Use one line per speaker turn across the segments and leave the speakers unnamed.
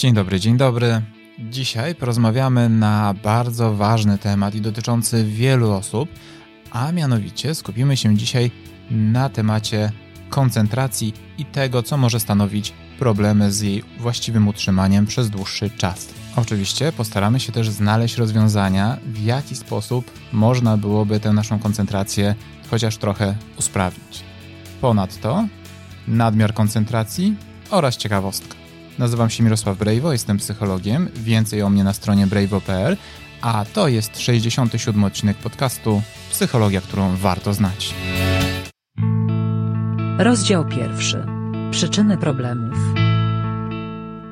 Dzień dobry, dzień dobry. Dzisiaj porozmawiamy na bardzo ważny temat i dotyczący wielu osób, a mianowicie skupimy się dzisiaj na temacie koncentracji i tego, co może stanowić problemy z jej właściwym utrzymaniem przez dłuższy czas. Oczywiście postaramy się też znaleźć rozwiązania, w jaki sposób można byłoby tę naszą koncentrację chociaż trochę usprawnić. Ponadto nadmiar koncentracji oraz ciekawostka. Nazywam się Mirosław Brejwo, jestem psychologiem. Więcej o mnie na stronie brejwo.pl, a to jest 67 odcinek podcastu Psychologia, którą warto znać.
Rozdział pierwszy. Przyczyny problemów.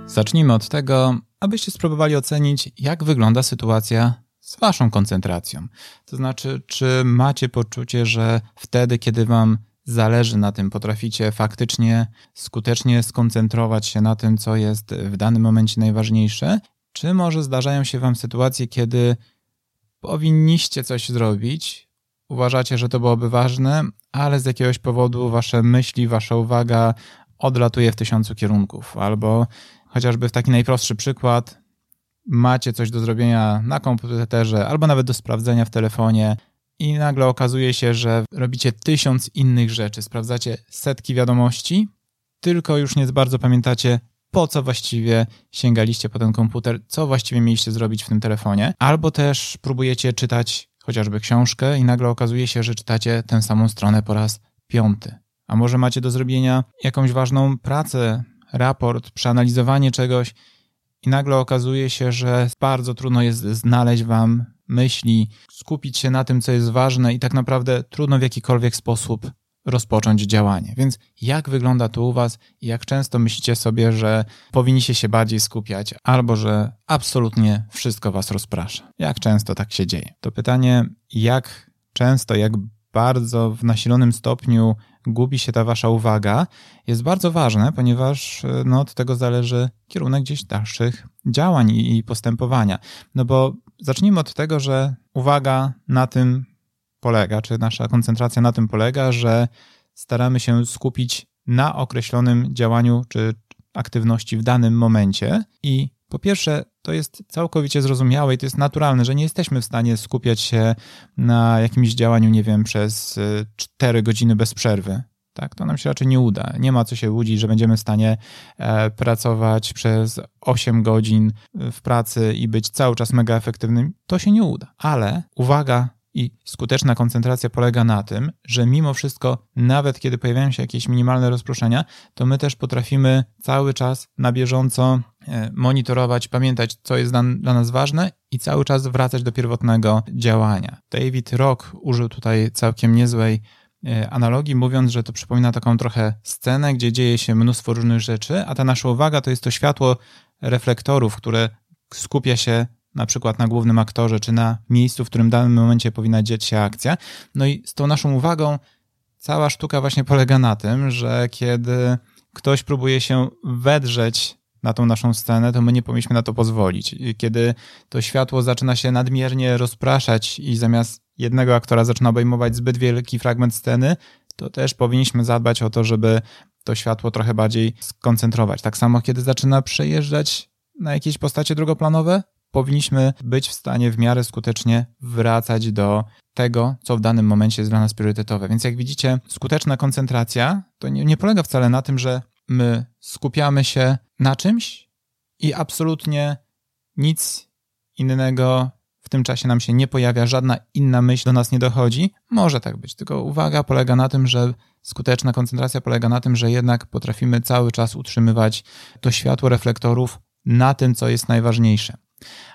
Zacznijmy od tego, abyście spróbowali ocenić, jak wygląda sytuacja z waszą koncentracją. To znaczy, czy macie poczucie, że wtedy, kiedy wam zależy na tym, potraficie faktycznie skutecznie skoncentrować się na tym, co jest w danym momencie najważniejsze, czy może zdarzają się Wam sytuacje, kiedy powinniście coś zrobić, uważacie, że to byłoby ważne, ale z jakiegoś powodu Wasze myśli, Wasza uwaga odlatuje w tysiącu kierunków, albo chociażby w taki najprostszy przykład, macie coś do zrobienia na komputerze, albo nawet do sprawdzenia w telefonie, i nagle okazuje się, że robicie tysiąc innych rzeczy, sprawdzacie setki wiadomości, tylko już nie bardzo pamiętacie, po co właściwie sięgaliście po ten komputer, co właściwie mieliście zrobić w tym telefonie, albo też próbujecie czytać chociażby książkę i nagle okazuje się, że czytacie tę samą stronę po raz piąty. A może macie do zrobienia jakąś ważną pracę, raport, przeanalizowanie czegoś i nagle okazuje się, że bardzo trudno jest znaleźć wam myśli, skupić się na tym, co jest ważne i tak naprawdę trudno w jakikolwiek sposób rozpocząć działanie. Więc jak wygląda to u Was i jak często myślicie sobie, że powinniście się bardziej skupiać, albo że absolutnie wszystko Was rozprasza? Jak często tak się dzieje? To pytanie, jak często, jak bardzo w nasilonym stopniu gubi się ta wasza uwaga, jest bardzo ważne, ponieważ no, od tego zależy kierunek gdzieś dalszych działań i postępowania. No bo zacznijmy od tego, że uwaga na tym polega, czy nasza koncentracja na tym polega, że staramy się skupić na określonym działaniu czy aktywności w danym momencie i po pierwsze, to jest całkowicie zrozumiałe i to jest naturalne, że nie jesteśmy w stanie skupiać się na jakimś działaniu, nie wiem, przez 4 y, godziny bez przerwy. Tak, to nam się raczej nie uda. Nie ma co się łudzić, że będziemy w stanie e, pracować przez 8 godzin w pracy i być cały czas mega efektywnym. To się nie uda. Ale uwaga, i skuteczna koncentracja polega na tym, że mimo wszystko, nawet kiedy pojawiają się jakieś minimalne rozproszenia, to my też potrafimy cały czas na bieżąco e, monitorować, pamiętać, co jest dla nas ważne i cały czas wracać do pierwotnego działania. David Rock użył tutaj całkiem niezłej e, analogii, mówiąc, że to przypomina taką trochę scenę, gdzie dzieje się mnóstwo różnych rzeczy, a ta nasza uwaga to jest to światło reflektorów, które skupia się na przykład na głównym aktorze, czy na miejscu, w którym w danym momencie powinna dziać się akcja. No i z tą naszą uwagą cała sztuka właśnie polega na tym, że kiedy ktoś próbuje się wedrzeć na tą naszą scenę, to my nie powinniśmy na to pozwolić. Kiedy to światło zaczyna się nadmiernie rozpraszać i zamiast jednego aktora zaczyna obejmować zbyt wielki fragment sceny, to też powinniśmy zadbać o to, żeby to światło trochę bardziej skoncentrować. Tak samo, kiedy zaczyna przejeżdżać na jakieś postacie drugoplanowe, powinniśmy być w stanie w miarę skutecznie wracać do tego, co w danym momencie jest dla nas priorytetowe. Więc jak widzicie, skuteczna koncentracja to nie, nie polega wcale na tym, że my skupiamy się na czymś i absolutnie nic innego w tym czasie nam się nie pojawia, żadna inna myśl do nas nie dochodzi. Może tak być, tylko uwaga polega na tym, że skuteczna koncentracja polega na tym, że jednak potrafimy cały czas utrzymywać to światło reflektorów na tym, co jest najważniejsze.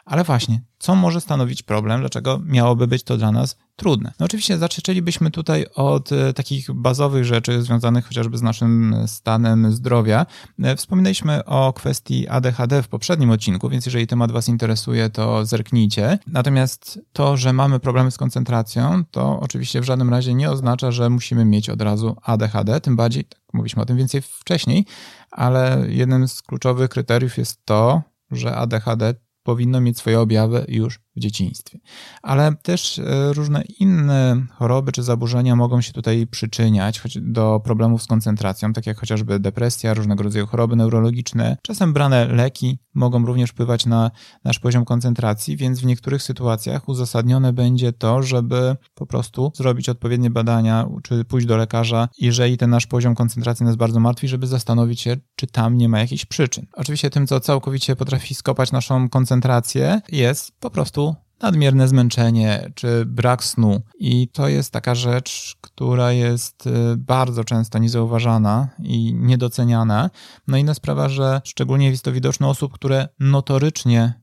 Ale właśnie, co może stanowić problem? Dlaczego miałoby być to dla nas trudne? No oczywiście zaczęlibyśmy tutaj od e, takich bazowych rzeczy związanych chociażby z naszym stanem zdrowia. E, wspominaliśmy o kwestii ADHD w poprzednim odcinku, więc jeżeli temat Was interesuje, to zerknijcie. Natomiast to, że mamy problemy z koncentracją, to oczywiście w żadnym razie nie oznacza, że musimy mieć od razu ADHD, tym bardziej, tak mówiliśmy o tym więcej wcześniej, ale jednym z kluczowych kryteriów jest to, że ADHD powinno mieć swoje objawy już w dzieciństwie. Ale też e, różne inne choroby czy zaburzenia mogą się tutaj przyczyniać do problemów z koncentracją, tak jak chociażby depresja, różnego rodzaju choroby neurologiczne. Czasem brane leki mogą również wpływać na nasz poziom koncentracji, więc w niektórych sytuacjach uzasadnione będzie to, żeby po prostu zrobić odpowiednie badania czy pójść do lekarza, jeżeli ten nasz poziom koncentracji nas bardzo martwi, żeby zastanowić się, czy tam nie ma jakichś przyczyn. Oczywiście tym, co całkowicie potrafi skopać naszą koncentrację, jest po prostu nadmierne zmęczenie czy brak snu. I to jest taka rzecz, która jest y, bardzo często niezauważana i niedoceniana. No i inna sprawa, że szczególnie jest to widoczne osób, które notorycznie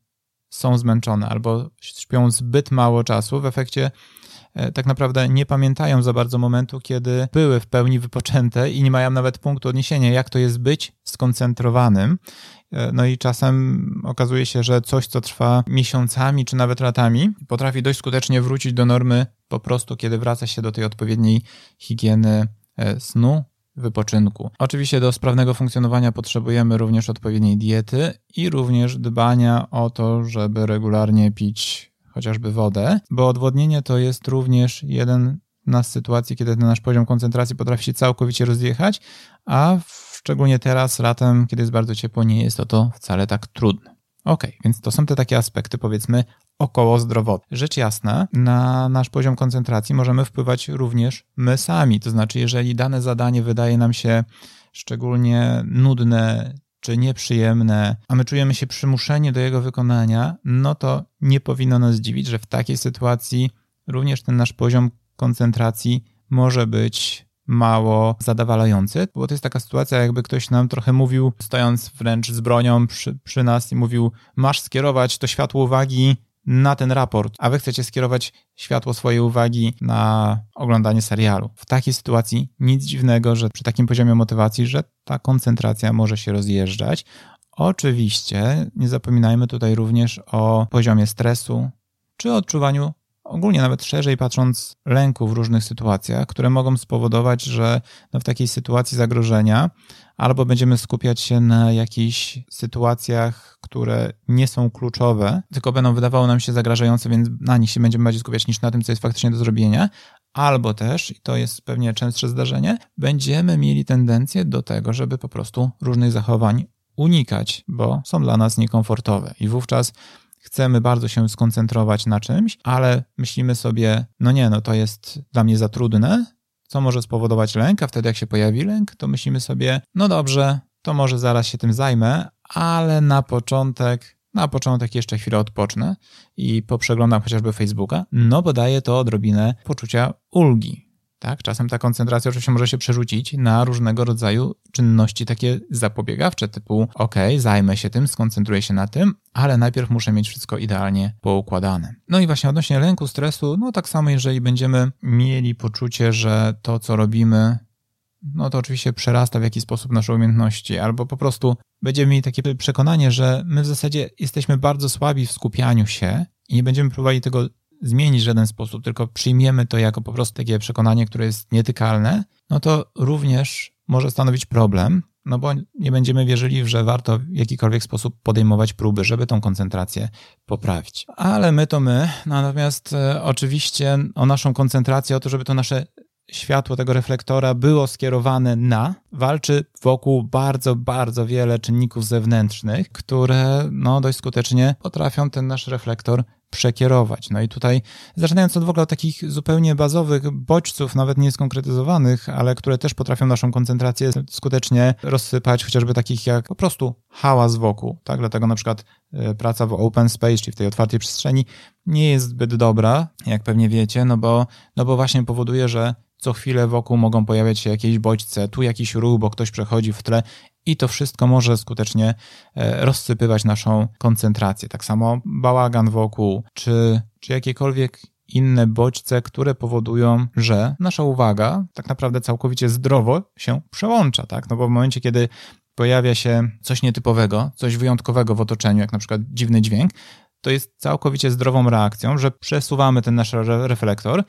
są zmęczone albo śpią zbyt mało czasu. W efekcie e, tak naprawdę nie pamiętają za bardzo momentu, kiedy były w pełni wypoczęte i nie mają nawet punktu odniesienia, jak to jest być skoncentrowanym. E, no i czasem okazuje się, że coś, co trwa miesiącami czy nawet latami, potrafi dość skutecznie wrócić do normy po prostu, kiedy wraca się do tej odpowiedniej higieny e, snu, wypoczynku. Oczywiście do sprawnego funkcjonowania potrzebujemy również odpowiedniej diety i również dbania o to, żeby regularnie pić chociażby wodę, bo odwodnienie to jest również jeden z sytuacji, kiedy ten nasz poziom koncentracji potrafi się całkowicie rozjechać, a szczególnie teraz, latem, kiedy jest bardzo ciepło, nie jest to, to wcale tak trudne. Ok, więc to są te takie aspekty, powiedzmy, około zdrowotne. Rzecz jasna, na nasz poziom koncentracji możemy wpływać również my sami. To znaczy, jeżeli dane zadanie wydaje nam się szczególnie nudne czy nieprzyjemne, a my czujemy się przymuszeni do jego wykonania, no to nie powinno nas dziwić, że w takiej sytuacji również ten nasz poziom koncentracji może być mało zadowalający, bo to jest taka sytuacja, jakby ktoś nam trochę mówił, stojąc wręcz z bronią przy, przy nas i mówił, masz skierować to światło uwagi na ten raport, a wy chcecie skierować światło swojej uwagi na oglądanie serialu. W takiej sytuacji nic dziwnego, że przy takim poziomie motywacji, że ta koncentracja może się rozjeżdżać. Oczywiście nie zapominajmy tutaj również o poziomie stresu czy odczuwaniu ogólnie nawet szerzej patrząc, lęku w różnych sytuacjach, które mogą spowodować, że no w takiej sytuacji zagrożenia albo będziemy skupiać się na jakichś sytuacjach, które nie są kluczowe, tylko będą wydawały nam się zagrażające, więc na nich się będziemy bardziej skupiać niż na tym, co jest faktycznie do zrobienia, albo też, i to jest pewnie częstsze zdarzenie, będziemy mieli tendencję do tego, żeby po prostu różnych zachowań unikać, bo są dla nas niekomfortowe. I wówczas chcemy bardzo się skoncentrować na czymś, ale myślimy sobie, no nie, no to jest dla mnie za trudne, co może spowodować lęk, a wtedy jak się pojawi lęk, to myślimy sobie, no dobrze, to może zaraz się tym zajmę, ale na początek, na początek jeszcze chwilę odpocznę i poprzeglądam chociażby Facebooka, no bo daje to odrobinę poczucia ulgi, tak? Czasem ta koncentracja oczywiście może się przerzucić na różnego rodzaju czynności takie zapobiegawcze, typu ok, zajmę się tym, skoncentruję się na tym, ale najpierw muszę mieć wszystko idealnie poukładane. No i właśnie odnośnie lęku, stresu, no tak samo jeżeli będziemy mieli poczucie, że to, co robimy, no to oczywiście przerasta w jakiś sposób nasze umiejętności, albo po prostu będziemy mieli takie przekonanie, że my w zasadzie jesteśmy bardzo słabi w skupianiu się i nie będziemy próbowali tego zmienić w żaden sposób, tylko przyjmiemy to jako po prostu takie przekonanie, które jest nietykalne, no to również może stanowić problem, no bo nie będziemy wierzyli, że warto w jakikolwiek sposób podejmować próby, żeby tą koncentrację poprawić. Ale my to my, natomiast e, oczywiście o naszą koncentrację, o to, żeby to nasze światło tego reflektora było skierowane na, walczy wokół bardzo, bardzo wiele czynników zewnętrznych, które no, dość skutecznie potrafią ten nasz reflektor przekierować. No i tutaj, zaczynając od w ogóle od takich zupełnie bazowych bodźców, nawet nie skonkretyzowanych, ale które też potrafią naszą koncentrację skutecznie rozsypać, chociażby takich jak po prostu hałas wokół, tak? Dlatego na przykład e, praca w open space, czyli w tej otwartej przestrzeni, nie jest zbyt dobra, jak pewnie wiecie, no bo, no bo właśnie powoduje, że co chwilę wokół mogą pojawiać się jakieś bodźce, tu jakiś ruch, bo ktoś przechodzi w tle i to wszystko może skutecznie e, rozsypywać naszą koncentrację. Tak samo bałagan wokół, czy, czy jakiekolwiek inne bodźce, które powodują, że nasza uwaga tak naprawdę całkowicie zdrowo się przełącza, tak? No bo w momencie, kiedy pojawia się coś nietypowego, coś wyjątkowego w otoczeniu, jak na przykład dziwny dźwięk, to jest całkowicie zdrową reakcją, że przesuwamy ten nasz reflektor,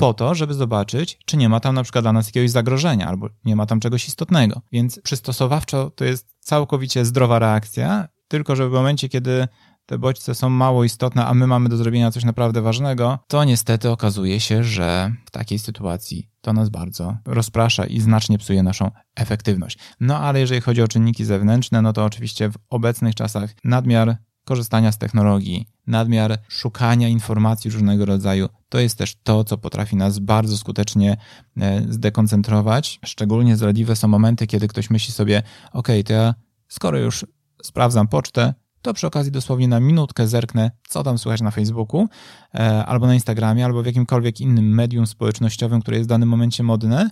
po to, żeby zobaczyć, czy nie ma tam na przykład dla nas jakiegoś zagrożenia, albo nie ma tam czegoś istotnego. Więc przystosowawczo to jest całkowicie zdrowa reakcja, tylko że w momencie, kiedy te bodźce są mało istotne, a my mamy do zrobienia coś naprawdę ważnego, to niestety okazuje się, że w takiej sytuacji to nas bardzo rozprasza i znacznie psuje naszą efektywność. No ale jeżeli chodzi o czynniki zewnętrzne, no to oczywiście w obecnych czasach nadmiar korzystania z technologii, nadmiar szukania informacji różnego rodzaju, to jest też to, co potrafi nas bardzo skutecznie e, zdekoncentrować. Szczególnie zradliwe są momenty, kiedy ktoś myśli sobie, ok, to ja skoro już sprawdzam pocztę, to przy okazji dosłownie na minutkę zerknę, co tam słychać na Facebooku, e, albo na Instagramie, albo w jakimkolwiek innym medium społecznościowym, które jest w danym momencie modne.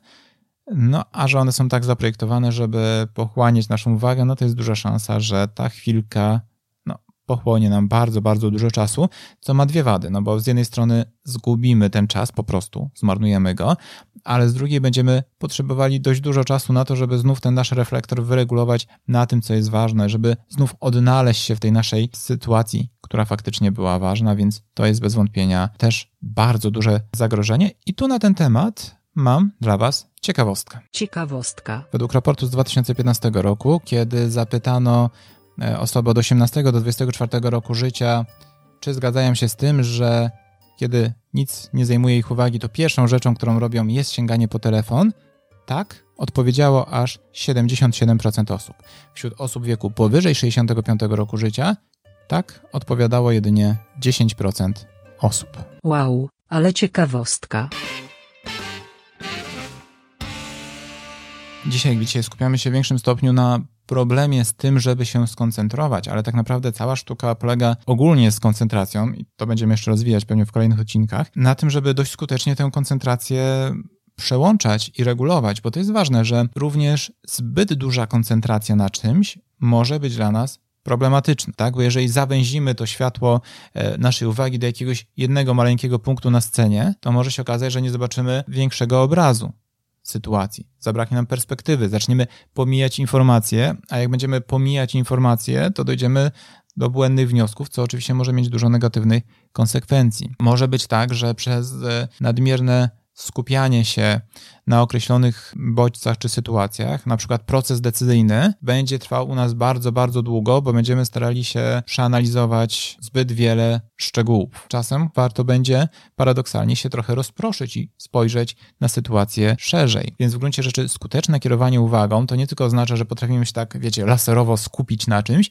No, a że one są tak zaprojektowane, żeby pochłaniać naszą uwagę, no to jest duża szansa, że ta chwilka pochłonie nam bardzo, bardzo dużo czasu, co ma dwie wady, no bo z jednej strony zgubimy ten czas po prostu, zmarnujemy go, ale z drugiej będziemy potrzebowali dość dużo czasu na to, żeby znów ten nasz reflektor wyregulować na tym, co jest ważne, żeby znów odnaleźć się w tej naszej sytuacji, która faktycznie była ważna, więc to jest bez wątpienia też bardzo duże zagrożenie. I tu na ten temat mam dla Was ciekawostkę.
Ciekawostka.
Według raportu z 2015 roku, kiedy zapytano osoby od 18 do 24 roku życia, czy zgadzają się z tym, że kiedy nic nie zajmuje ich uwagi, to pierwszą rzeczą, którą robią jest sięganie po telefon? Tak, odpowiedziało aż 77% osób. Wśród osób wieku powyżej 65 roku życia, tak, odpowiadało jedynie 10% osób.
Wow, ale ciekawostka.
Dzisiaj, gdzie skupiamy się w większym stopniu na problemie z tym, żeby się skoncentrować, ale tak naprawdę cała sztuka polega ogólnie z koncentracją, i to będziemy jeszcze rozwijać pewnie w kolejnych odcinkach, na tym, żeby dość skutecznie tę koncentrację przełączać i regulować, bo to jest ważne, że również zbyt duża koncentracja na czymś może być dla nas problematyczne, tak? Bo jeżeli zawęzimy to światło e, naszej uwagi do jakiegoś jednego maleńkiego punktu na scenie, to może się okazać, że nie zobaczymy większego obrazu sytuacji. Zabraknie nam perspektywy, zaczniemy pomijać informacje, a jak będziemy pomijać informacje, to dojdziemy do błędnych wniosków, co oczywiście może mieć dużo negatywnych konsekwencji. Może być tak, że przez e, nadmierne skupianie się na określonych bodźcach czy sytuacjach, na przykład proces decyzyjny, będzie trwał u nas bardzo, bardzo długo, bo będziemy starali się przeanalizować zbyt wiele szczegółów. Czasem warto będzie paradoksalnie się trochę rozproszyć i spojrzeć na sytuację szerzej. Więc w gruncie rzeczy skuteczne kierowanie uwagą to nie tylko oznacza, że potrafimy się tak, wiecie, laserowo skupić na czymś,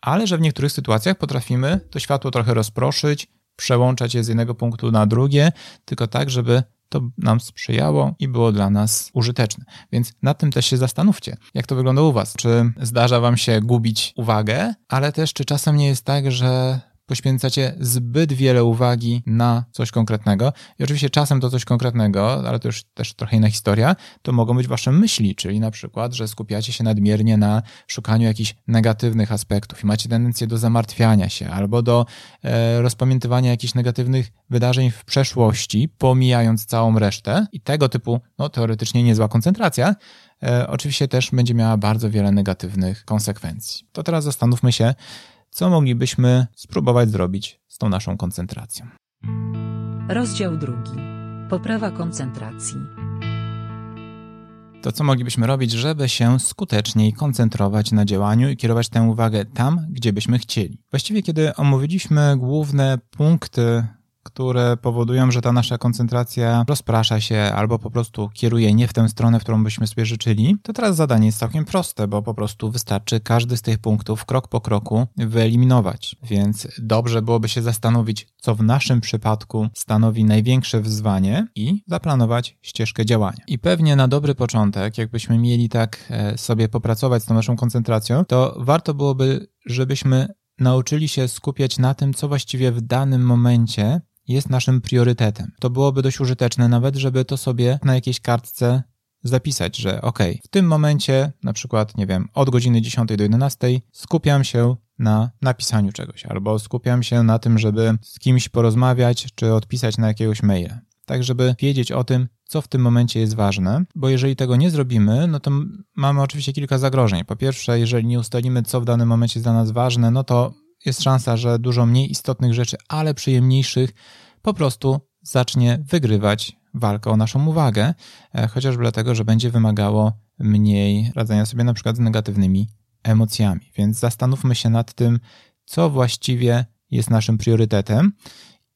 ale że w niektórych sytuacjach potrafimy to światło trochę rozproszyć, przełączać je z jednego punktu na drugie, tylko tak, żeby to nam sprzyjało i było dla nas użyteczne. Więc nad tym też się zastanówcie, jak to wygląda u Was. Czy zdarza Wam się gubić uwagę, ale też czy czasem nie jest tak, że poświęcacie zbyt wiele uwagi na coś konkretnego i oczywiście czasem to coś konkretnego, ale to już też trochę inna historia, to mogą być wasze myśli, czyli na przykład, że skupiacie się nadmiernie na szukaniu jakichś negatywnych aspektów i macie tendencję do zamartwiania się albo do e, rozpamiętywania jakichś negatywnych wydarzeń w przeszłości, pomijając całą resztę i tego typu, no teoretycznie niezła koncentracja, e, oczywiście też będzie miała bardzo wiele negatywnych konsekwencji. To teraz zastanówmy się, co moglibyśmy spróbować zrobić z tą naszą koncentracją.
Rozdział drugi. Poprawa koncentracji.
To, co moglibyśmy robić, żeby się skuteczniej koncentrować na działaniu i kierować tę uwagę tam, gdzie byśmy chcieli. Właściwie, kiedy omówiliśmy główne punkty które powodują, że ta nasza koncentracja rozprasza się albo po prostu kieruje nie w tę stronę, w którą byśmy sobie życzyli, to teraz zadanie jest całkiem proste, bo po prostu wystarczy każdy z tych punktów krok po kroku wyeliminować. Więc dobrze byłoby się zastanowić, co w naszym przypadku stanowi największe wyzwanie i zaplanować ścieżkę działania. I pewnie na dobry początek, jakbyśmy mieli tak e, sobie popracować z tą naszą koncentracją, to warto byłoby, żebyśmy nauczyli się skupiać na tym, co właściwie w danym momencie jest naszym priorytetem. To byłoby dość użyteczne nawet, żeby to sobie na jakiejś kartce zapisać, że ok, w tym momencie, na przykład, nie wiem, od godziny 10 do 11 skupiam się na napisaniu czegoś, albo skupiam się na tym, żeby z kimś porozmawiać, czy odpisać na jakiegoś maila. Tak, żeby wiedzieć o tym, co w tym momencie jest ważne, bo jeżeli tego nie zrobimy, no to mamy oczywiście kilka zagrożeń. Po pierwsze, jeżeli nie ustalimy, co w danym momencie jest dla nas ważne, no to jest szansa, że dużo mniej istotnych rzeczy, ale przyjemniejszych, po prostu zacznie wygrywać walkę o naszą uwagę, e, chociażby dlatego, że będzie wymagało mniej radzenia sobie na przykład z negatywnymi emocjami. Więc zastanówmy się nad tym, co właściwie jest naszym priorytetem.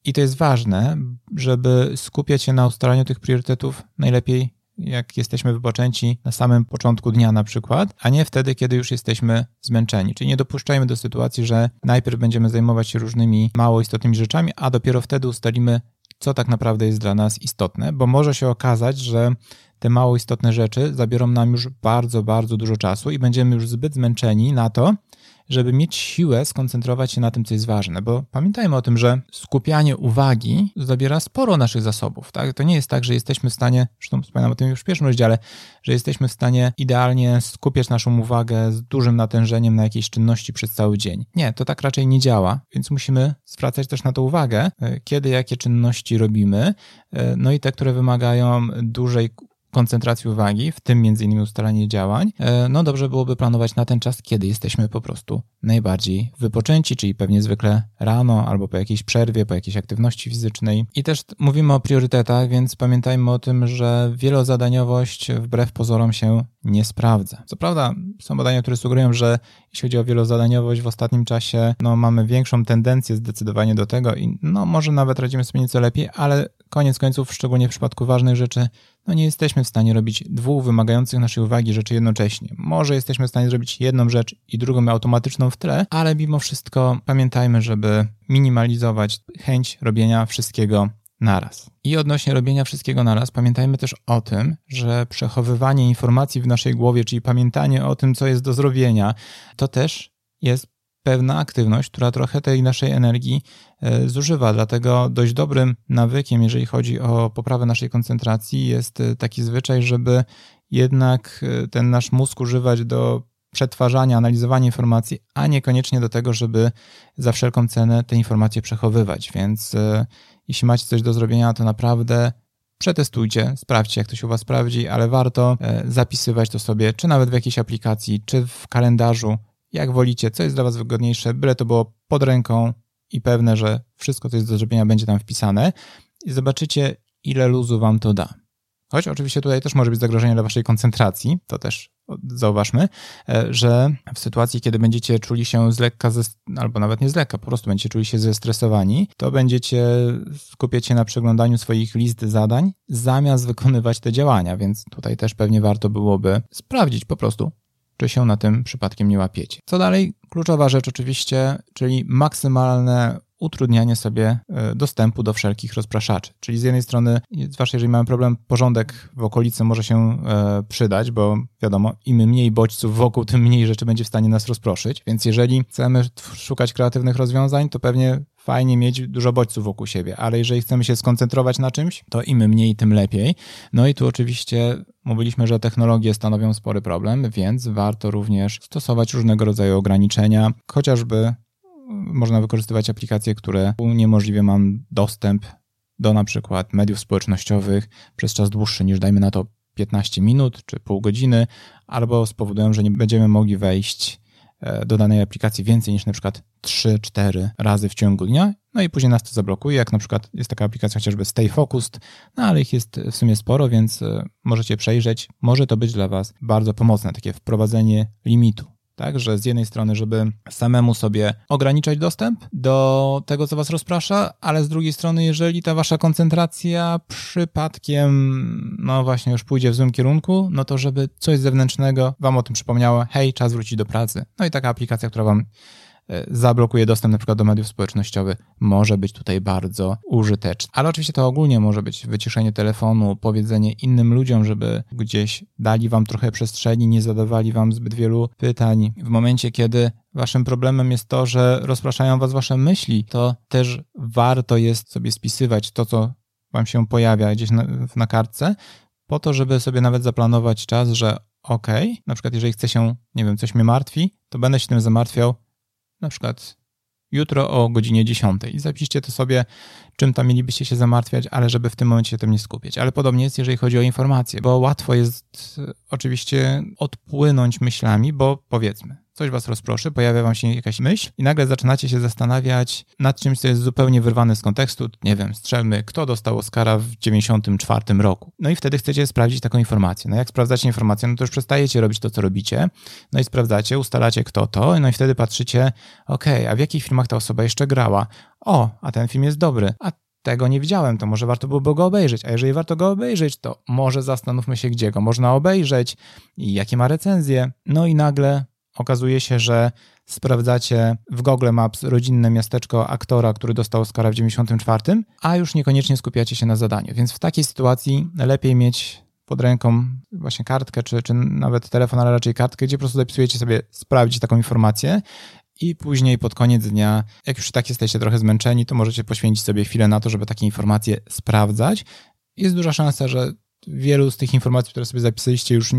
I to jest ważne, żeby skupiać się na ustalaniu tych priorytetów najlepiej jak jesteśmy wypoczęci na samym początku dnia na przykład, a nie wtedy, kiedy już jesteśmy zmęczeni. Czyli nie dopuszczajmy do sytuacji, że najpierw będziemy zajmować się różnymi mało istotnymi rzeczami, a dopiero wtedy ustalimy, co tak naprawdę jest dla nas istotne, bo może się okazać, że te mało istotne rzeczy zabiorą nam już bardzo, bardzo dużo czasu i będziemy już zbyt zmęczeni na to, żeby mieć siłę skoncentrować się na tym, co jest ważne, bo pamiętajmy o tym, że skupianie uwagi zabiera sporo naszych zasobów. Tak? To nie jest tak, że jesteśmy w stanie, zresztą wspominam o tym już w pierwszym rozdziale, że jesteśmy w stanie idealnie skupiać naszą uwagę z dużym natężeniem na jakiejś czynności przez cały dzień. Nie, to tak raczej nie działa, więc musimy zwracać też na to uwagę, e, kiedy jakie czynności robimy, e, no i te, które wymagają dużej koncentracji uwagi, w tym innymi ustalanie działań, e, no dobrze byłoby planować na ten czas, kiedy jesteśmy po prostu najbardziej wypoczęci, czyli pewnie zwykle rano albo po jakiejś przerwie, po jakiejś aktywności fizycznej. I też mówimy o priorytetach, więc pamiętajmy o tym, że wielozadaniowość wbrew pozorom się nie sprawdza. Co prawda są badania, które sugerują, że jeśli chodzi o wielozadaniowość w ostatnim czasie, no mamy większą tendencję zdecydowanie do tego i no może nawet radzimy sobie nieco lepiej, ale koniec końców, szczególnie w przypadku ważnych rzeczy, no nie jesteśmy w stanie robić dwóch wymagających naszej uwagi rzeczy jednocześnie. Może jesteśmy w stanie zrobić jedną rzecz i drugą automatyczną w tle, ale mimo wszystko pamiętajmy, żeby minimalizować chęć robienia wszystkiego naraz. I odnośnie robienia wszystkiego naraz, pamiętajmy też o tym, że przechowywanie informacji w naszej głowie, czyli pamiętanie o tym, co jest do zrobienia, to też jest pewna aktywność, która trochę tej naszej energii e, zużywa. Dlatego dość dobrym nawykiem, jeżeli chodzi o poprawę naszej koncentracji, jest e, taki zwyczaj, żeby jednak e, ten nasz mózg używać do przetwarzania, analizowania informacji, a niekoniecznie do tego, żeby za wszelką cenę te informacje przechowywać. Więc jeśli macie coś do zrobienia, to naprawdę przetestujcie, sprawdźcie, jak to się u Was sprawdzi, ale warto zapisywać to sobie, czy nawet w jakiejś aplikacji, czy w kalendarzu, jak wolicie, co jest dla Was wygodniejsze, byle to było pod ręką i pewne, że wszystko, co jest do zrobienia, będzie tam wpisane i zobaczycie, ile luzu Wam to da. Choć oczywiście tutaj też może być zagrożenie dla Waszej koncentracji, to też zauważmy, e, że w sytuacji, kiedy będziecie czuli się z lekka, albo nawet nie z lekka, po prostu będziecie czuli się zestresowani, to będziecie skupiać się na przeglądaniu swoich list zadań, zamiast wykonywać te działania, więc tutaj też pewnie warto byłoby sprawdzić po prostu, czy się na tym przypadkiem nie łapiecie. Co dalej? Kluczowa rzecz oczywiście, czyli maksymalne utrudnianie sobie e, dostępu do wszelkich rozpraszaczy. Czyli z jednej strony, zwłaszcza jeżeli mamy problem, porządek w okolicy może się e, przydać, bo wiadomo, im mniej bodźców wokół, tym mniej rzeczy będzie w stanie nas rozproszyć. Więc jeżeli chcemy szukać kreatywnych rozwiązań, to pewnie fajnie mieć dużo bodźców wokół siebie, ale jeżeli chcemy się skoncentrować na czymś, to im mniej, tym lepiej. No i tu oczywiście mówiliśmy, że technologie stanowią spory problem, więc warto również stosować różnego rodzaju ograniczenia, chociażby można wykorzystywać aplikacje, które uniemożliwią nam dostęp do na przykład mediów społecznościowych przez czas dłuższy niż dajmy na to 15 minut czy pół godziny, albo spowodują, że nie będziemy mogli wejść e, do danej aplikacji więcej niż na przykład 3-4 razy w ciągu dnia, no i później nas to zablokuje, jak na przykład jest taka aplikacja chociażby Stay Focused, no ale ich jest w sumie sporo, więc e, możecie przejrzeć. Może to być dla Was bardzo pomocne, takie wprowadzenie limitu tak, że z jednej strony, żeby samemu sobie ograniczać dostęp do tego, co was rozprasza, ale z drugiej strony, jeżeli ta wasza koncentracja przypadkiem, no właśnie, już pójdzie w złym kierunku, no to żeby coś zewnętrznego wam o tym przypomniało, hej, czas wrócić do pracy. No i taka aplikacja, która wam zablokuje dostęp na przykład do mediów społecznościowych, może być tutaj bardzo użyteczne. Ale oczywiście to ogólnie może być wyciszenie telefonu, powiedzenie innym ludziom, żeby gdzieś dali wam trochę przestrzeni, nie zadawali wam zbyt wielu pytań. W momencie, kiedy waszym problemem jest to, że rozpraszają was wasze myśli, to też warto jest sobie spisywać to, co wam się pojawia gdzieś na, na kartce, po to, żeby sobie nawet zaplanować czas, że ok, na przykład jeżeli chce się, nie wiem, coś mnie martwi, to będę się tym zamartwiał na przykład jutro o godzinie 10 i zapiszcie to sobie, czym tam mielibyście się zamartwiać, ale żeby w tym momencie się tym nie skupiać. Ale podobnie jest, jeżeli chodzi o informacje, bo łatwo jest e, oczywiście odpłynąć myślami, bo powiedzmy, coś was rozproszy, pojawia wam się jakaś myśl i nagle zaczynacie się zastanawiać nad czymś, co jest zupełnie wyrwane z kontekstu. Nie wiem, strzelmy, kto dostał Oscara w 94 roku. No i wtedy chcecie sprawdzić taką informację. No jak sprawdzacie informację, no to już przestajecie robić to, co robicie, no i sprawdzacie, ustalacie kto to, no i wtedy patrzycie, okej, okay, a w jakich filmach ta osoba jeszcze grała? O, a ten film jest dobry, a tego nie widziałem, to może warto byłoby go obejrzeć. A jeżeli warto go obejrzeć, to może zastanówmy się, gdzie go można obejrzeć i jakie ma recenzje. No i nagle okazuje się, że sprawdzacie w Google Maps rodzinne miasteczko aktora, który dostał Oscara w 94, a już niekoniecznie skupiacie się na zadaniu. Więc w takiej sytuacji lepiej mieć pod ręką właśnie kartkę, czy, czy nawet telefon, ale raczej kartkę, gdzie po prostu zapisujecie sobie sprawdzić taką informację i później pod koniec dnia, jak już tak jesteście trochę zmęczeni, to możecie poświęcić sobie chwilę na to, żeby takie informacje sprawdzać. Jest duża szansa, że wielu z tych informacji, które sobie zapisaliście, już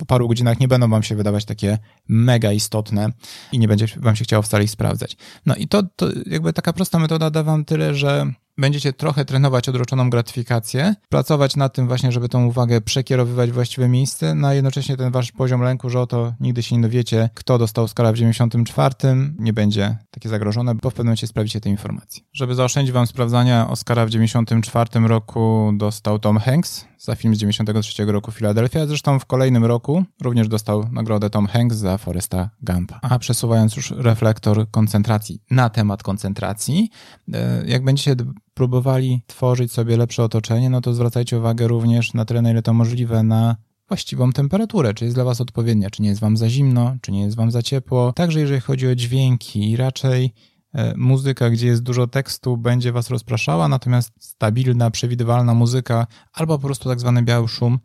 po paru godzinach nie będą wam się wydawać takie mega istotne i nie będzie wam się chciało wcale ich sprawdzać. No i to, to jakby taka prosta metoda da wam tyle, że będziecie trochę trenować odroczoną gratyfikację, pracować nad tym właśnie, żeby tą uwagę przekierowywać w właściwe miejsce, no a jednocześnie ten wasz poziom lęku, że oto nigdy się nie dowiecie, kto dostał skala w 94, nie będzie takie zagrożone, bo w pewnym momencie sprawicie te informacje. Żeby zaoszczędzić wam sprawdzania, Oscara w 94 roku dostał Tom Hanks za film z 93 roku Philadelphia, zresztą w kolejnym roku również dostał nagrodę Tom Hanks za Foresta Gumpa. A przesuwając już reflektor koncentracji na temat koncentracji, e, jak będziecie próbowali tworzyć sobie lepsze otoczenie, no to zwracajcie uwagę również na tyle, na ile to możliwe, na właściwą temperaturę, czy jest dla Was odpowiednia, czy nie jest Wam za zimno, czy nie jest Wam za ciepło. Także jeżeli chodzi o dźwięki, raczej e, muzyka, gdzie jest dużo tekstu, będzie Was rozpraszała, natomiast stabilna, przewidywalna muzyka albo po prostu tak zwany biały szum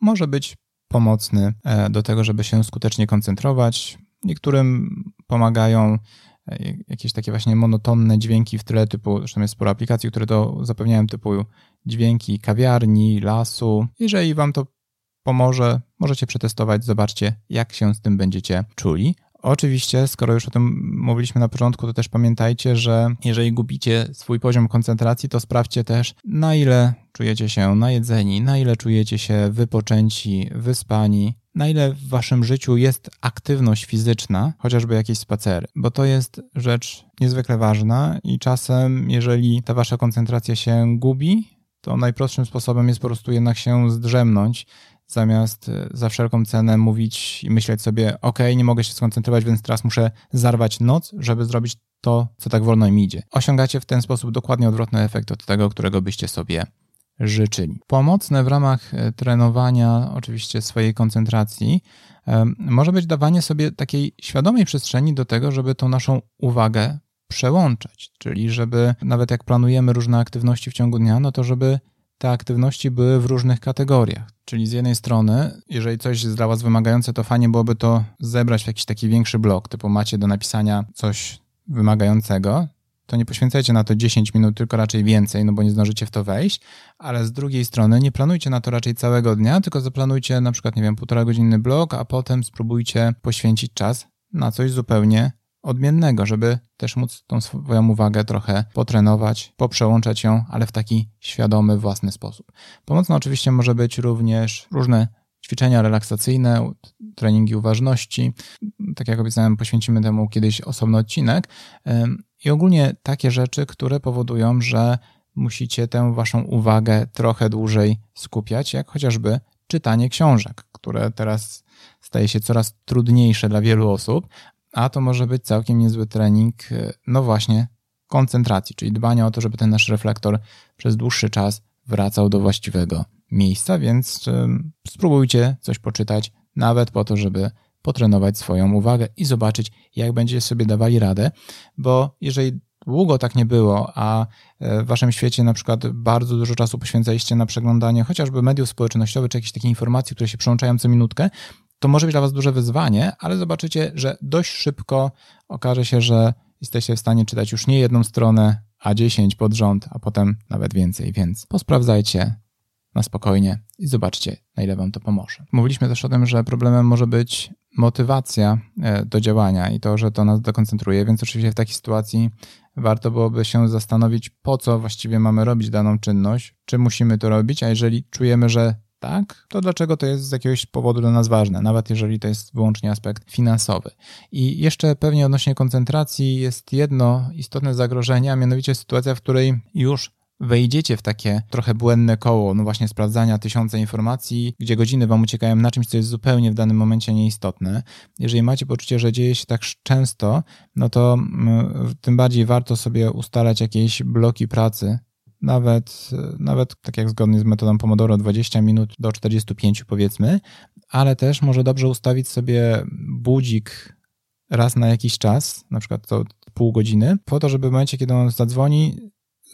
może być pomocny e, do tego, żeby się skutecznie koncentrować. Niektórym pomagają jakieś takie właśnie monotonne dźwięki w tyle typu, zresztą jest sporo aplikacji, które to zapewniają typu dźwięki kawiarni, lasu. Jeżeli wam to pomoże, możecie przetestować, zobaczcie jak się z tym będziecie czuli. Oczywiście, skoro już o tym mówiliśmy na początku, to też pamiętajcie, że jeżeli gubicie swój poziom koncentracji, to sprawdźcie też, na ile czujecie się najedzeni, na ile czujecie się wypoczęci, wyspani, na ile w waszym życiu jest aktywność fizyczna, chociażby jakieś spacery, bo to jest rzecz niezwykle ważna i czasem, jeżeli ta wasza koncentracja się gubi, to najprostszym sposobem jest po prostu jednak się zdrzemnąć, zamiast e, za wszelką cenę mówić i myśleć sobie, ok, nie mogę się skoncentrować, więc teraz muszę zarwać noc, żeby zrobić to, co tak wolno im idzie. Osiągacie w ten sposób dokładnie odwrotny efekt od tego, którego byście sobie życzyli. Pomocne w ramach e, trenowania oczywiście swojej koncentracji e, może być dawanie sobie takiej świadomej przestrzeni do tego, żeby tą naszą uwagę przełączać, czyli żeby nawet jak planujemy różne aktywności w ciągu dnia, no to żeby te aktywności były w różnych kategoriach. Czyli z jednej strony, jeżeli coś jest dla Was wymagające, to fajnie byłoby to zebrać w jakiś taki większy blok, typu macie do napisania coś wymagającego, to nie poświęcajcie na to 10 minut, tylko raczej więcej, no bo nie zdążycie w to wejść, ale z drugiej strony nie planujcie na to raczej całego dnia, tylko zaplanujcie na przykład, nie wiem, półtora godzinny blok, a potem spróbujcie poświęcić czas na coś zupełnie odmiennego, żeby też móc tą swoją uwagę trochę potrenować, poprzełączać ją, ale w taki świadomy, własny sposób. Pomocne oczywiście może być również różne ćwiczenia relaksacyjne, treningi uważności. Tak jak obiecałem, poświęcimy temu kiedyś osobny odcinek. I ogólnie takie rzeczy, które powodują, że musicie tę waszą uwagę trochę dłużej skupiać, jak chociażby czytanie książek, które teraz staje się coraz trudniejsze dla wielu osób, a to może być całkiem niezły trening, no właśnie, koncentracji, czyli dbania o to, żeby ten nasz reflektor przez dłuższy czas wracał do właściwego miejsca, więc spróbujcie coś poczytać, nawet po to, żeby potrenować swoją uwagę i zobaczyć, jak będziecie sobie dawali radę, bo jeżeli długo tak nie było, a e, w waszym świecie na przykład bardzo dużo czasu poświęcaliście na przeglądanie chociażby mediów społecznościowych, czy jakieś takie informacje, które się przełączają co minutkę, to może być dla was duże wyzwanie, ale zobaczycie, że dość szybko okaże się, że jesteście w stanie czytać już nie jedną stronę, a 10 pod rząd, a potem nawet więcej, więc posprawdzajcie na spokojnie i zobaczcie, na ile wam to pomoże. Mówiliśmy też o tym, że problemem może być motywacja e, do działania i to, że to nas dekoncentruje, więc oczywiście w takiej sytuacji warto byłoby się zastanowić, po co właściwie mamy robić daną czynność, czy musimy to robić, a jeżeli czujemy, że tak, to dlaczego to jest z jakiegoś powodu dla nas ważne, nawet jeżeli to jest wyłącznie aspekt finansowy. I jeszcze pewnie odnośnie koncentracji jest jedno istotne zagrożenie, a mianowicie sytuacja, w której już wejdziecie w takie trochę błędne koło, no właśnie sprawdzania tysiące informacji, gdzie godziny wam uciekają na czymś, co jest zupełnie w danym momencie nieistotne. Jeżeli macie poczucie, że dzieje się tak często, no to mm, tym bardziej warto sobie ustalać jakieś bloki pracy, nawet, nawet tak jak zgodnie z metodą Pomodoro 20 minut do 45 powiedzmy, ale też może dobrze ustawić sobie budzik raz na jakiś czas, na przykład to pół godziny, po to, żeby w momencie, kiedy on zadzwoni,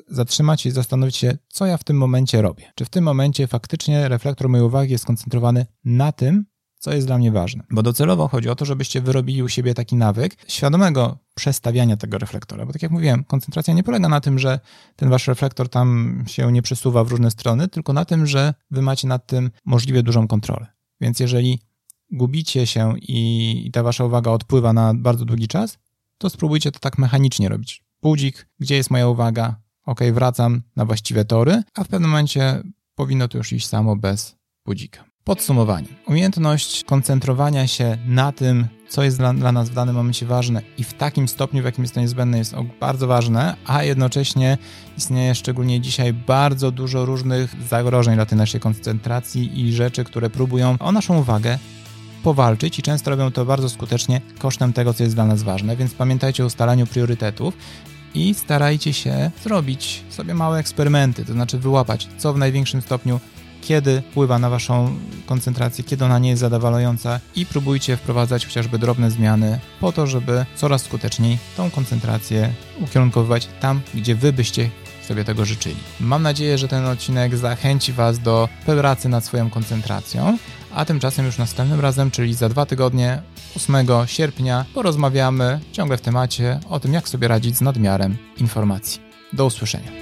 zatrzymać i zastanowić się, co ja w tym momencie robię. Czy w tym momencie faktycznie reflektor mojej uwagi jest skoncentrowany na tym, co jest dla mnie ważne. Bo docelowo chodzi o to, żebyście wyrobili u siebie taki nawyk świadomego przestawiania tego reflektora. Bo tak jak mówiłem, koncentracja nie polega na tym, że ten wasz reflektor tam się nie przesuwa w różne strony, tylko na tym, że wy macie nad tym możliwie dużą kontrolę. Więc jeżeli gubicie się i ta wasza uwaga odpływa na bardzo długi czas, to spróbujcie to tak mechanicznie robić. Budzik, gdzie jest moja uwaga? Ok, wracam na właściwe tory, a w pewnym momencie powinno to już iść samo bez budzika. Podsumowanie. Umiejętność koncentrowania się na tym, co jest dla, dla, nas w danym momencie ważne i w takim stopniu, w jakim jest to niezbędne, jest bardzo ważne, a jednocześnie istnieje szczególnie dzisiaj bardzo dużo różnych zagrożeń dla tej naszej koncentracji i rzeczy, które próbują o naszą uwagę powalczyć i często robią to bardzo skutecznie kosztem tego, co jest dla nas ważne, więc pamiętajcie o ustalaniu priorytetów i starajcie się zrobić sobie małe eksperymenty, to znaczy wyłapać, co w największym stopniu kiedy wpływa na waszą koncentrację, kiedy ona nie jest zadowalająca i próbujcie wprowadzać chociażby drobne zmiany po to, żeby coraz skuteczniej tą koncentrację ukierunkowywać tam, gdzie wy byście sobie tego życzyli. Mam nadzieję, że ten odcinek zachęci Was do pracy nad swoją koncentracją, a tymczasem już następnym razem, czyli za dwa tygodnie, 8 sierpnia, porozmawiamy ciągle w temacie o tym, jak sobie radzić z nadmiarem informacji. Do usłyszenia.